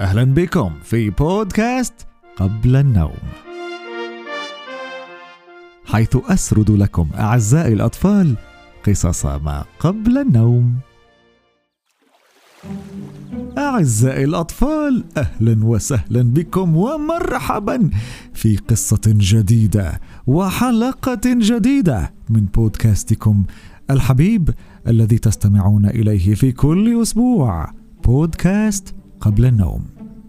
أهلا بكم في بودكاست قبل النوم. حيث أسرد لكم أعزائي الأطفال قصص ما قبل النوم. أعزائي الأطفال أهلا وسهلا بكم ومرحبا في قصة جديدة وحلقة جديدة من بودكاستكم الحبيب الذي تستمعون إليه في كل أسبوع بودكاست قبل النوم.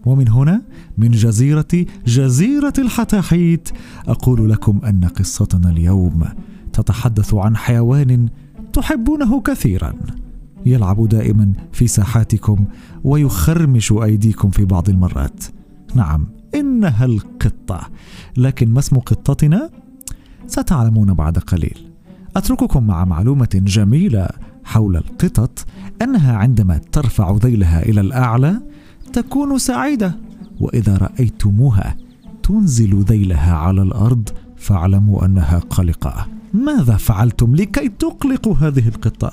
ومن هنا من جزيرة جزيرة الحتاحيت أقول لكم أن قصتنا اليوم تتحدث عن حيوان تحبونه كثيرا. يلعب دائما في ساحاتكم ويخرمش أيديكم في بعض المرات. نعم إنها القطة. لكن ما اسم قطتنا؟ ستعلمون بعد قليل. أترككم مع معلومة جميلة حول القطط أنها عندما ترفع ذيلها إلى الأعلى تكون سعيدة. وإذا رأيتموها تنزل ذيلها على الأرض فاعلموا أنها قلقة. ماذا فعلتم لكي تقلقوا هذه القطة؟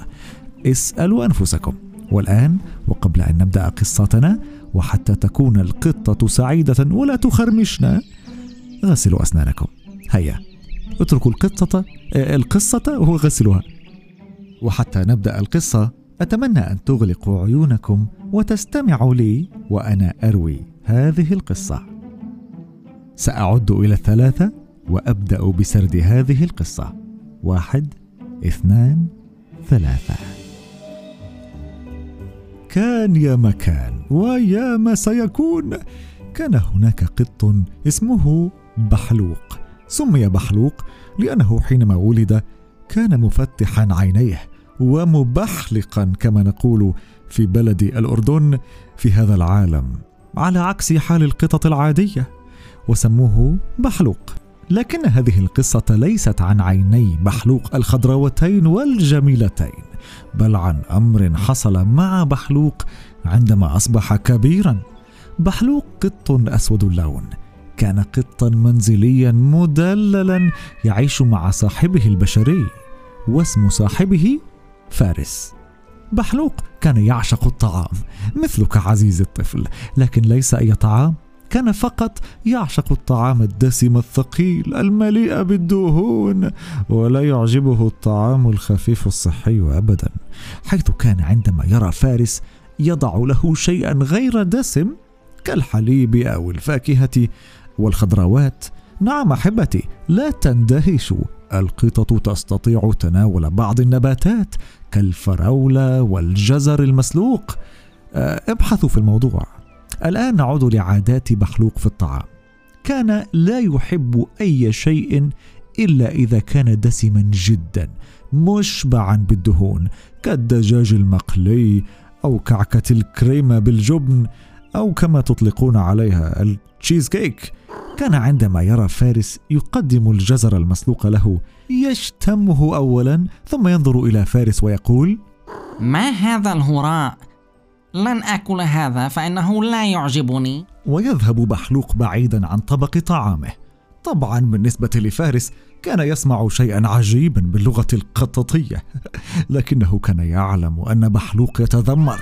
اسألوا أنفسكم. والآن وقبل أن نبدأ قصتنا وحتى تكون القطة سعيدة ولا تخرمشنا غسلوا أسنانكم. هيا اتركوا القطة القصة وغسلوها. وحتى نبدأ القصة أتمنى أن تغلقوا عيونكم وتستمعوا لي وأنا أروي هذه القصة. سأعد إلى الثلاثة وأبدأ بسرد هذه القصة. واحد اثنان ثلاثة. كان يا مكان ويا ما سيكون. كان هناك قط اسمه بحلوق. سمي بحلوق لأنه حينما ولد كان مفتحا عينيه. ومبحلقا كما نقول في بلد الأردن في هذا العالم على عكس حال القطط العادية وسموه بحلوق. لكن هذه القصة ليست عن عيني بحلوق الخضراوتين والجميلتين بل عن أمر حصل مع بحلوق عندما أصبح كبيرا. بحلوق قط أسود اللون كان قطا منزليا مدللا يعيش مع صاحبه البشري واسم صاحبه فارس. بحلوق كان يعشق الطعام مثلك عزيزي الطفل لكن ليس أي طعام. كان فقط يعشق الطعام الدسم الثقيل المليء بالدهون ولا يعجبه الطعام الخفيف الصحي ابدا. حيث كان عندما يرى فارس يضع له شيئا غير دسم كالحليب أو الفاكهة والخضروات نعم أحبتي لا تندهشوا. القطط تستطيع تناول بعض النباتات كالفراولة والجزر المسلوق. آه، ابحثوا في الموضوع. الآن نعود لعادات بحلوق في الطعام. كان لا يحب أي شيء إلا إذا كان دسما جدا مشبعا بالدهون كالدجاج المقلي أو كعكة الكريمة بالجبن. أو كما تطلقون عليها التشيز كيك. كان عندما يرى فارس يقدم الجزر المسلوق له يشتمه أولا ثم ينظر إلى فارس ويقول ما هذا الهراء؟ لن آكل هذا فإنه لا يعجبني. ويذهب بحلوق بعيدا عن طبق طعامه. طبعا بالنسبة لفارس كان يسمع شيئا عجيبا باللغة القططية لكنه كان يعلم أن بحلوق يتذمر.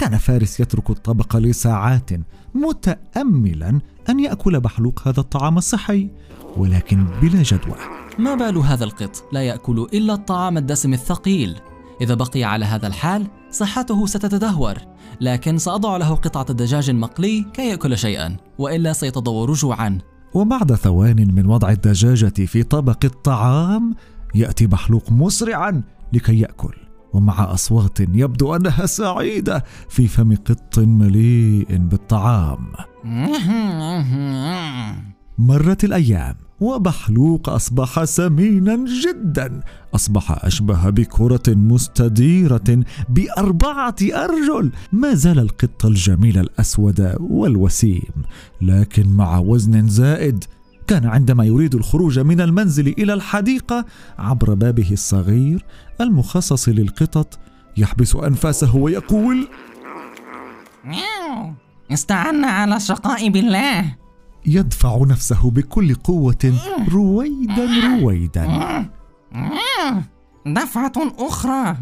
كان فارس يترك الطبق لساعات متاملا أن يأكل بحلوق هذا الطعام الصحي ولكن بلا جدوى. ما بال هذا القط؟ لا يأكل إلا الطعام الدسم الثقيل. إذا بقي على هذا الحال صحته ستتدهور. لكن سأضع له قطعة الدجاج المقلي كي يأكل شيئا وإلا سيتضور جوعا. وبعد ثوان من وضع الدجاجة في طبق الطعام يأتي بحلوق مسرعا لكي يأكل. ومع أصوات يبدو أنها سعيدة في فم قط مليء بالطعام. مرت الأيام وبحلوق أصبح سمينا جدا. أصبح أشبه بكرة مستديرة بأربعة أرجل. ما زال القط الجميل الأسود والوسيم لكن مع وزن زائد كان عندما يريد الخروج من المنزل إلى الحديقة عبر بابه الصغير المخصص للقطط يحبس أنفاسه ويقول استعنا على الشقاء بالله يدفع نفسه بكل قوة رويدا رويدا. دفعة أخرى.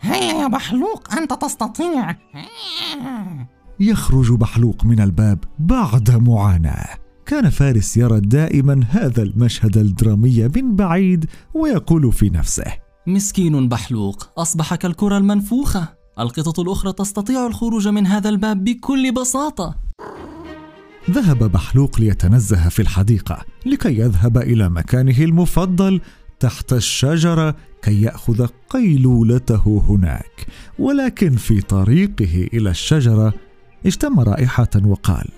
هيا يا بحلوق أنت تستطيع. يخرج بحلوق من الباب بعد معاناة. كان فارس يرى دائما هذا المشهد الدرامي من بعيد ويقول في نفسه. مسكين بحلوق أصبح كالكرة المنفوخة. القطط الأخرى تستطيع الخروج من هذا الباب بكل بساطة. ذهب بحلوق ليتنزه في الحديقة لكي يذهب إلى مكانه المفضل تحت الشجرة كي يأخذ قيلولته هناك. ولكن في طريقه إلى الشجرة اشتم رائحة وقال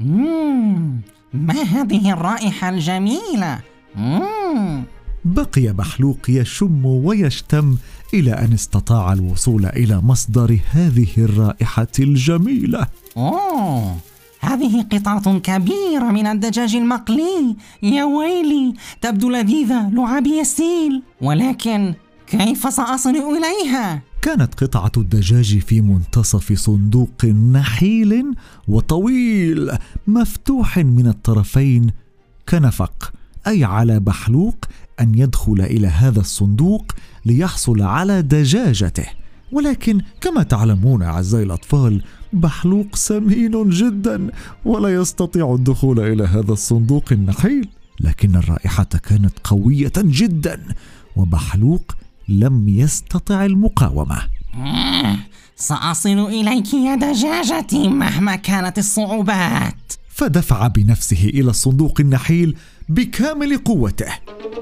مم. ما هذه الرائحة الجميلة؟ مم. بقي بحلوق يشم ويشتم إلى أن استطاع الوصول إلى مصدر هذه الرائحة الجميلة أوه هذه قطعة كبيرة من الدجاج المقلي يا ويلي تبدو لذيذة لعابي السيل ولكن كيف سأصل إليها؟ كانت قطعة الدجاج في منتصف صندوق نحيل وطويل مفتوح من الطرفين كنفق أي على بحلوق أن يدخل إلى هذا الصندوق ليحصل على دجاجته. ولكن كما تعلمون أعزائي الأطفال بحلوق سمين جدا ولا يستطيع الدخول إلى هذا الصندوق النحيل. لكن الرائحة كانت قوية جدا وبحلوق لم يستطع المقاومة. آه، سأصل إليك يا دجاجتي مهما كانت الصعوبات. فدفع بنفسه إلى الصندوق النحيل بكامل قوته.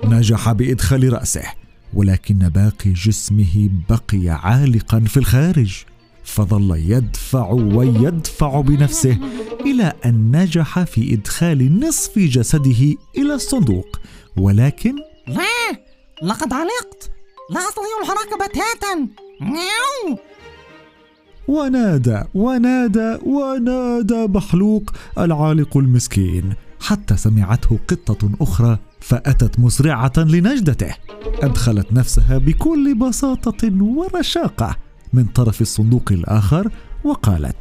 نجح بإدخال رأسه ولكن باقي جسمه بقي عالقا في الخارج. فظل يدفع ويدفع بنفسه إلى أن نجح في إدخال نصف جسده إلى الصندوق ولكن لا لقد علقت. لا أستطيع الحركة بتاتا نيو. ونادى ونادى ونادى بحلوق العالق المسكين حتى سمعته قطة أخرى فأتت مسرعة لنجدته أدخلت نفسها بكل بساطة ورشاقة من طرف الصندوق الآخر وقالت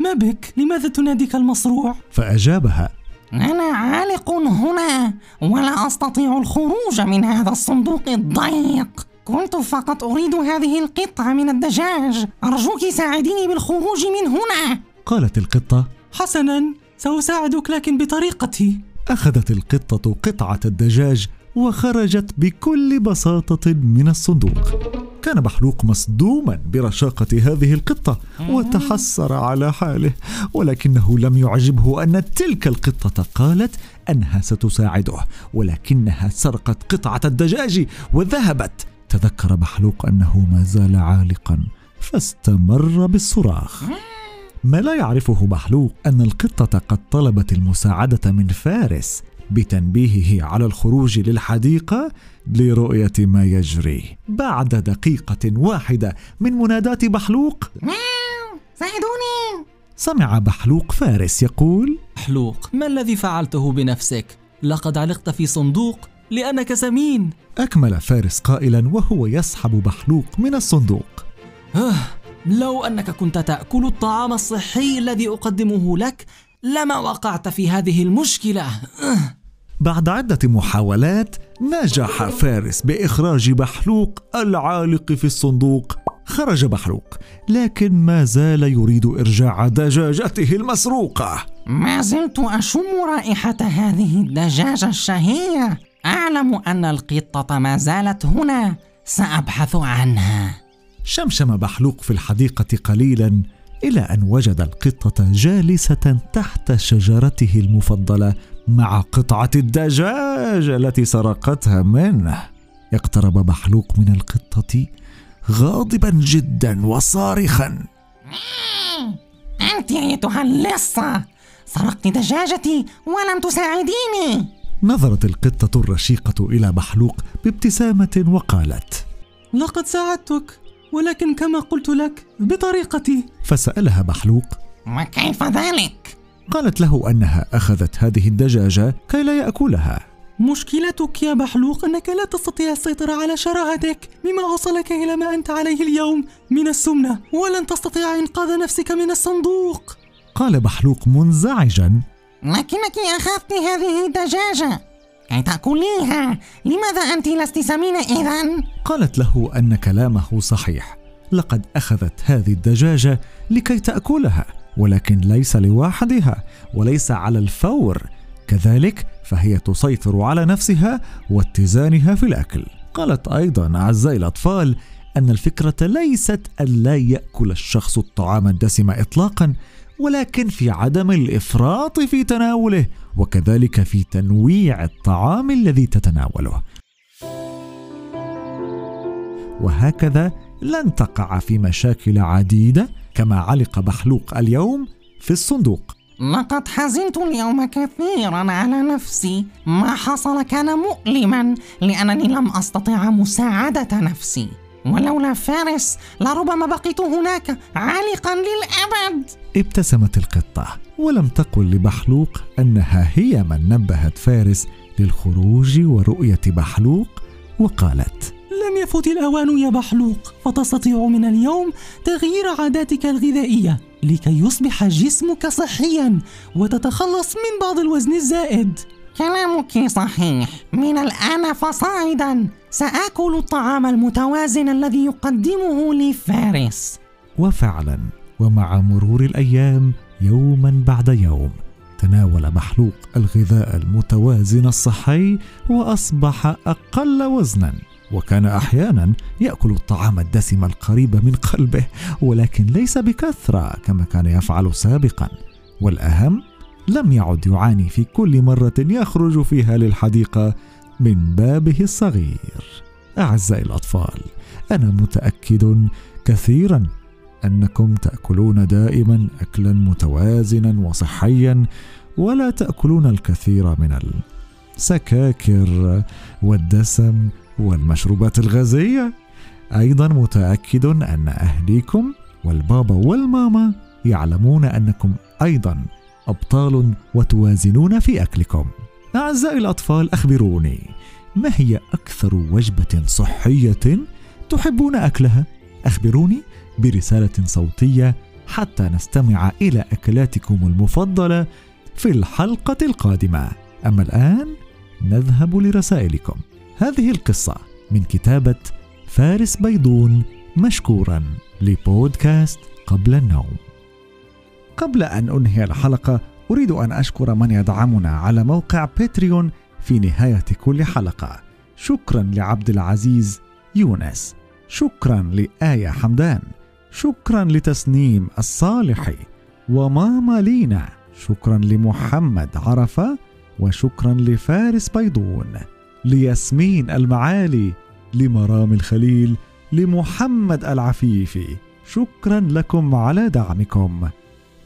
ما بك؟ لماذا تناديك المصروع؟ فأجابها أنا عالق هنا ولا أستطيع الخروج من هذا الصندوق الضيق كنت فقط أريد هذه القطعة من الدجاج. أرجوك ساعديني بالخروج من هنا. قالت القطة. حسنا سأساعدك لكن بطريقتي. أخذت القطة قطعة الدجاج وخرجت بكل بساطة من الصندوق. كان بحلوق مصدوما برشاقة هذه القطة وتحسر على حاله ولكنه لم يعجبه أن تلك القطة قالت أنها ستساعده ولكنها سرقت قطعة الدجاج وذهبت تذكر بحلوق أنه ما زال عالقا فاستمر بالصراخ ما لا يعرفه بحلوق أن القطة قد طلبت المساعدة من فارس بتنبيهه على الخروج للحديقة لرؤية ما يجري. بعد دقيقة واحدة من منادات بحلوق. ساعدوني سمع بحلوق فارس يقول: حلوق ما الذي فعلته بنفسك؟ لقد علقت في صندوق لأنك سمين. أكمل فارس قائلا وهو يسحب بحلوق من الصندوق. آه، لو أنك كنت تأكل الطعام الصحي الذي أقدمه لك لما وقعت في هذه المشكلة؟ آه. بعد عدة محاولات نجح فارس بإخراج بحلوق العالق في الصندوق. خرج بحلوق لكن ما زال يريد إرجاع دجاجته المسروقة. ما زلت أشم رائحة هذه الدجاجة الشهية. أعلم أن القطة ما زالت هنا سأبحث عنها. شمشم بحلوق في الحديقة قليلا إلى أن وجد القطة جالسة تحت شجرته المفضلة مع قطعة الدجاج التي سرقتها منه. اقترب بحلوق من القطة غاضبا جدا وصارخا. أنت أيتها اللصة! سرقت دجاجتي ولم تساعديني! نظرت القطة الرشيقة إلى بحلوق بابتسامة وقالت لقد ساعدتك ولكن كما قلت لك بطريقتي. فسألها بحلوق وكيف ذلك؟ قالت له أنها أخذت هذه الدجاجة كي لا يأكلها. مشكلتك يا بحلوق أنك لا تستطيع السيطرة على شراهتك مما وصلك إلى ما أنت عليه اليوم من السمنة ولن تستطيع إنقاذ نفسك من الصندوق. قال بحلوق منزعجا لكنك أخذت هذه الدجاجة كي تأكليها لماذا أنت لست سمينة إذا؟ قالت له أن كلامه صحيح. لقد أخذت هذه الدجاجة لكي تأكلها ولكن ليس لوحدها وليس على الفور. كذلك فهي تسيطر على نفسها واتزانها في الأكل. قالت أيضا أعزائي الأطفال أن الفكرة ليست أن لا يأكل الشخص الطعام الدسم اطلاقا ولكن في عدم الإفراط في تناوله وكذلك في تنويع الطعام الذي تتناوله. وهكذا لن تقع في مشاكل عديدة كما علق بحلوق اليوم في الصندوق. لقد حزنت اليوم كثيرا على نفسي. ما حصل كان مؤلما لأنني لم أستطع مساعدة نفسي. ولولا فارس لربما بقيت هناك عالقا للأبد. ابتسمت القطة ولم تقل لبحلوق أنها هي من نبهت فارس للخروج ورؤية بحلوق وقالت لم يفت الأوان يا بحلوق فتستطيع من اليوم تغيير عاداتك الغذائية لكي يصبح جسمك صحيا وتتخلص من بعض الوزن الزائد. كلامك صحيح. من الآن فصاعدا. سآكل الطعام المتوازن الذي يقدمه لي فارس وفعلا ومع مرور الأيام يوما بعد يوم تناول محلوق الغذاء المتوازن الصحي وأصبح أقل وزنا. وكان أحيانا يأكل الطعام الدسم القريب من قلبه ولكن ليس بكثرة كما كان يفعل سابقا. والأهم لم يعد يعاني في كل مرة يخرج فيها للحديقة من بابه الصغير. أعزائي الأطفال أنا متأكد كثيرا أنكم تأكلون دائما اكلا متوازنا وصحيا ولا تأكلون الكثير من السكاكر والدسم والمشروبات الغازية. أيضا متأكد أن أهليكم والبابا والماما يعلمون أنكم أيضا أبطال وتوازنون في أكلكم. أعزائي الأطفال أخبروني ما هي أكثر وجبة صحية تحبون أكلها؟ أخبروني برسالة صوتية حتى نستمع إلى أكلاتكم المفضلة في الحلقة القادمة. أما الآن نذهب لرسائلكم. هذه القصة من كتابة فارس بيضون مشكورا لبودكاست قبل النوم. قبل أن أنهي الحلقة أريد أن أشكر من يدعمنا على موقع باتريون في نهاية كل حلقة. شكرا لعبد العزيز يونس. شكرا لآية حمدان. شكرا لتسنيم الصالحي وماما لينا. شكرا لمحمد عرفة. وشكرا لفارس بيضون. لياسمين المعالي. لمرام الخليل. لمحمد العفيفي. شكرا لكم على دعمكم.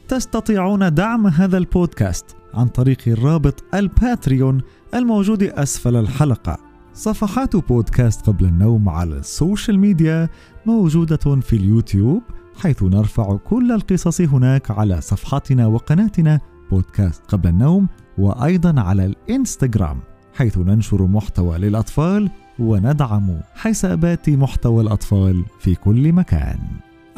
تستطيعون دعم هذا البودكاست عن طريق الرابط الباتريون الموجود أسفل الحلقة. صفحات بودكاست قبل النوم على ال social media موجودة في اليوتيوب حيث نرفع كل القصص هناك على صفحتنا وقناتنا بودكاست قبل النوم وأيضا على الإنستغرام حيث ننشر محتوى للأطفال وندعم حسابات محتوى الأطفال في كل مكان.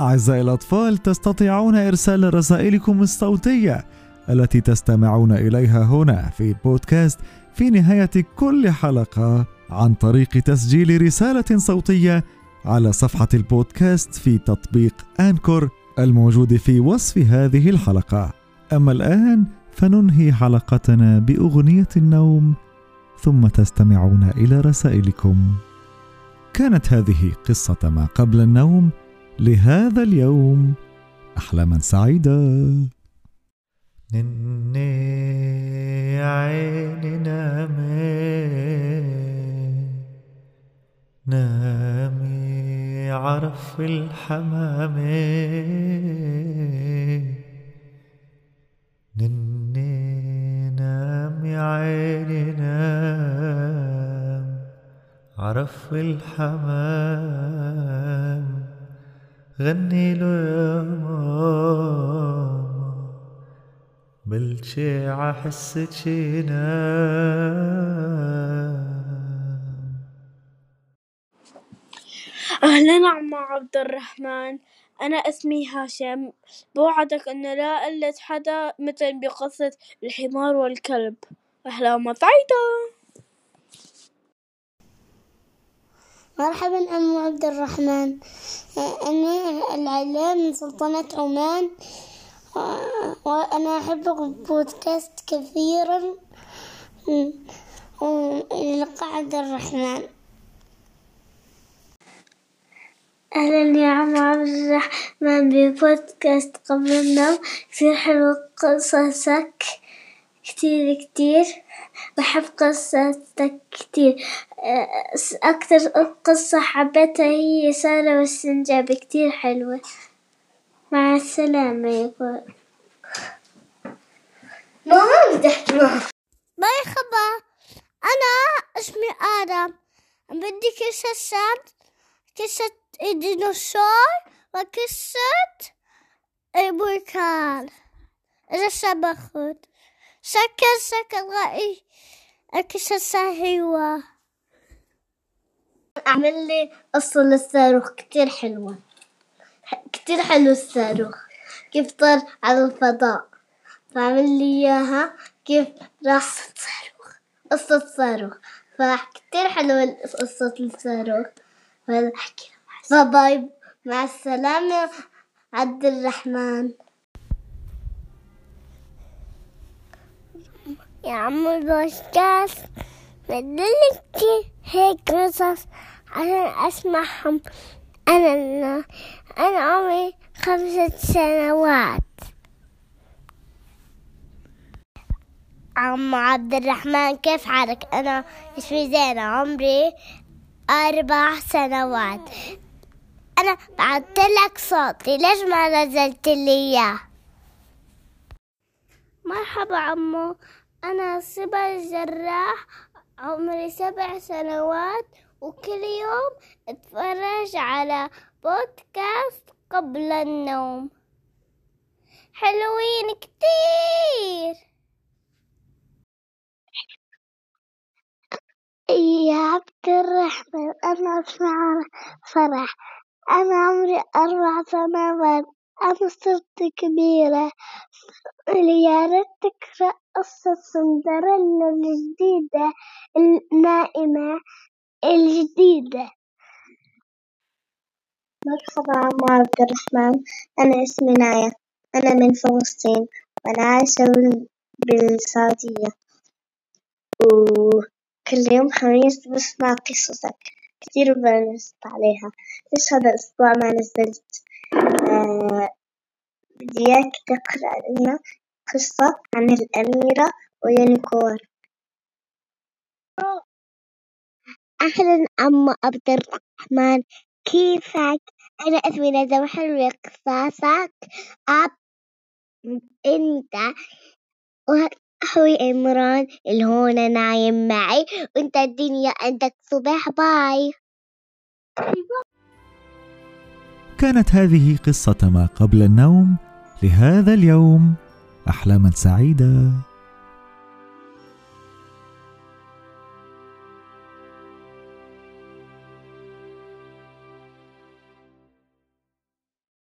أعزائي الأطفال تستطيعون إرسال رسائلكم الصوتية التي تستمعون إليها هنا في بودكاست في نهاية كل حلقة عن طريق تسجيل رسالة صوتية على صفحة البودكاست في تطبيق أنكور الموجود في وصف هذه الحلقة. أما الآن فننهي حلقتنا بأغنية النوم ثم تستمعون إلى رسائلكم. كانت هذه قصة ما قبل النوم لهذا اليوم احلاما سعيدة. نني عيني نامي نامي عرف الحمام نني نامي عيني نام عرف الحمام غني له يا ماما. بلشي عحسك ينام أهلا عم عبد الرحمن. أنا اسمي هاشم. بوعدك أن لا ألد حدا مثل بقصة الحمار والكلب. أحلام سعيدة مرحبا عمو عبد الرحمن. أنا العلام من سلطنة عمان. وأنا أحب البودكاست كثيرا. ولقاء عبد الرحمن. أهلا يا عم عبد الرحمن ببودكاست. قبل النوم كثير حلو قصصك. كتير كتير بحب قصتك كتير. أكتر قصة حبيتها هي سارة والسنجاب كتير حلوة. مع السلامة يقول ما مرحبا أنا اسمي آدم. بدي قصة قصة الديناصور وقصة البركان إذا سمحت شكل شكل رأي القصة حلوة أعمل لي قصة للصاروخ كتير حلوة. كتير حلو الصاروخ. كيف طار على الفضاء. فعمل لي إياها كيف راح صاروخ قصة صاروخ فكتير حلوة قصة الصاروخ. فأحكي باي مع السلامة. عبد الرحمن. يا عم البودكاست بدلك هيك قصص عشان أسمعهم. أنا أنا عمري خمسة سنوات. عم عبد الرحمن كيف حالك؟ أنا اسمي زينة عمري أربع سنوات. أنا بعثت لك صوتي ليش ما نزلت لي إياه؟ مرحبا عمو أنا صبا الجراح عمري سبع سنوات وكل يوم أتفرج على بودكاست قبل النوم. حلوين كتير. يا عبد الرحمن أنا أسمع فرح. أنا عمري أربع سنوات. أنا صرت كبيرة يا ريت تقرأ قصة سندريلا الجديدة النائمة الجديدة. مرحبا عم عبد الرحمن. أنا اسمي نايا. أنا من فلسطين وأنا عايشة بالسعودية. وكل يوم خميس بسمع قصصك. كتير بنبسط عليها. ليش هذا الأسبوع ما نزلت؟ إياك تقرأ لنا قصة عن الأميرة و unicorn أهلا عم عبد الرحمن كيفك؟ أنا اسمي ندى وحلوة قصصك أب أنت وأخوي عمران اللي هون نايم معي وأنت الدنيا عندك صبح bye. كانت هذه قصة ما قبل النوم. لهذا اليوم أحلاما سعيدة.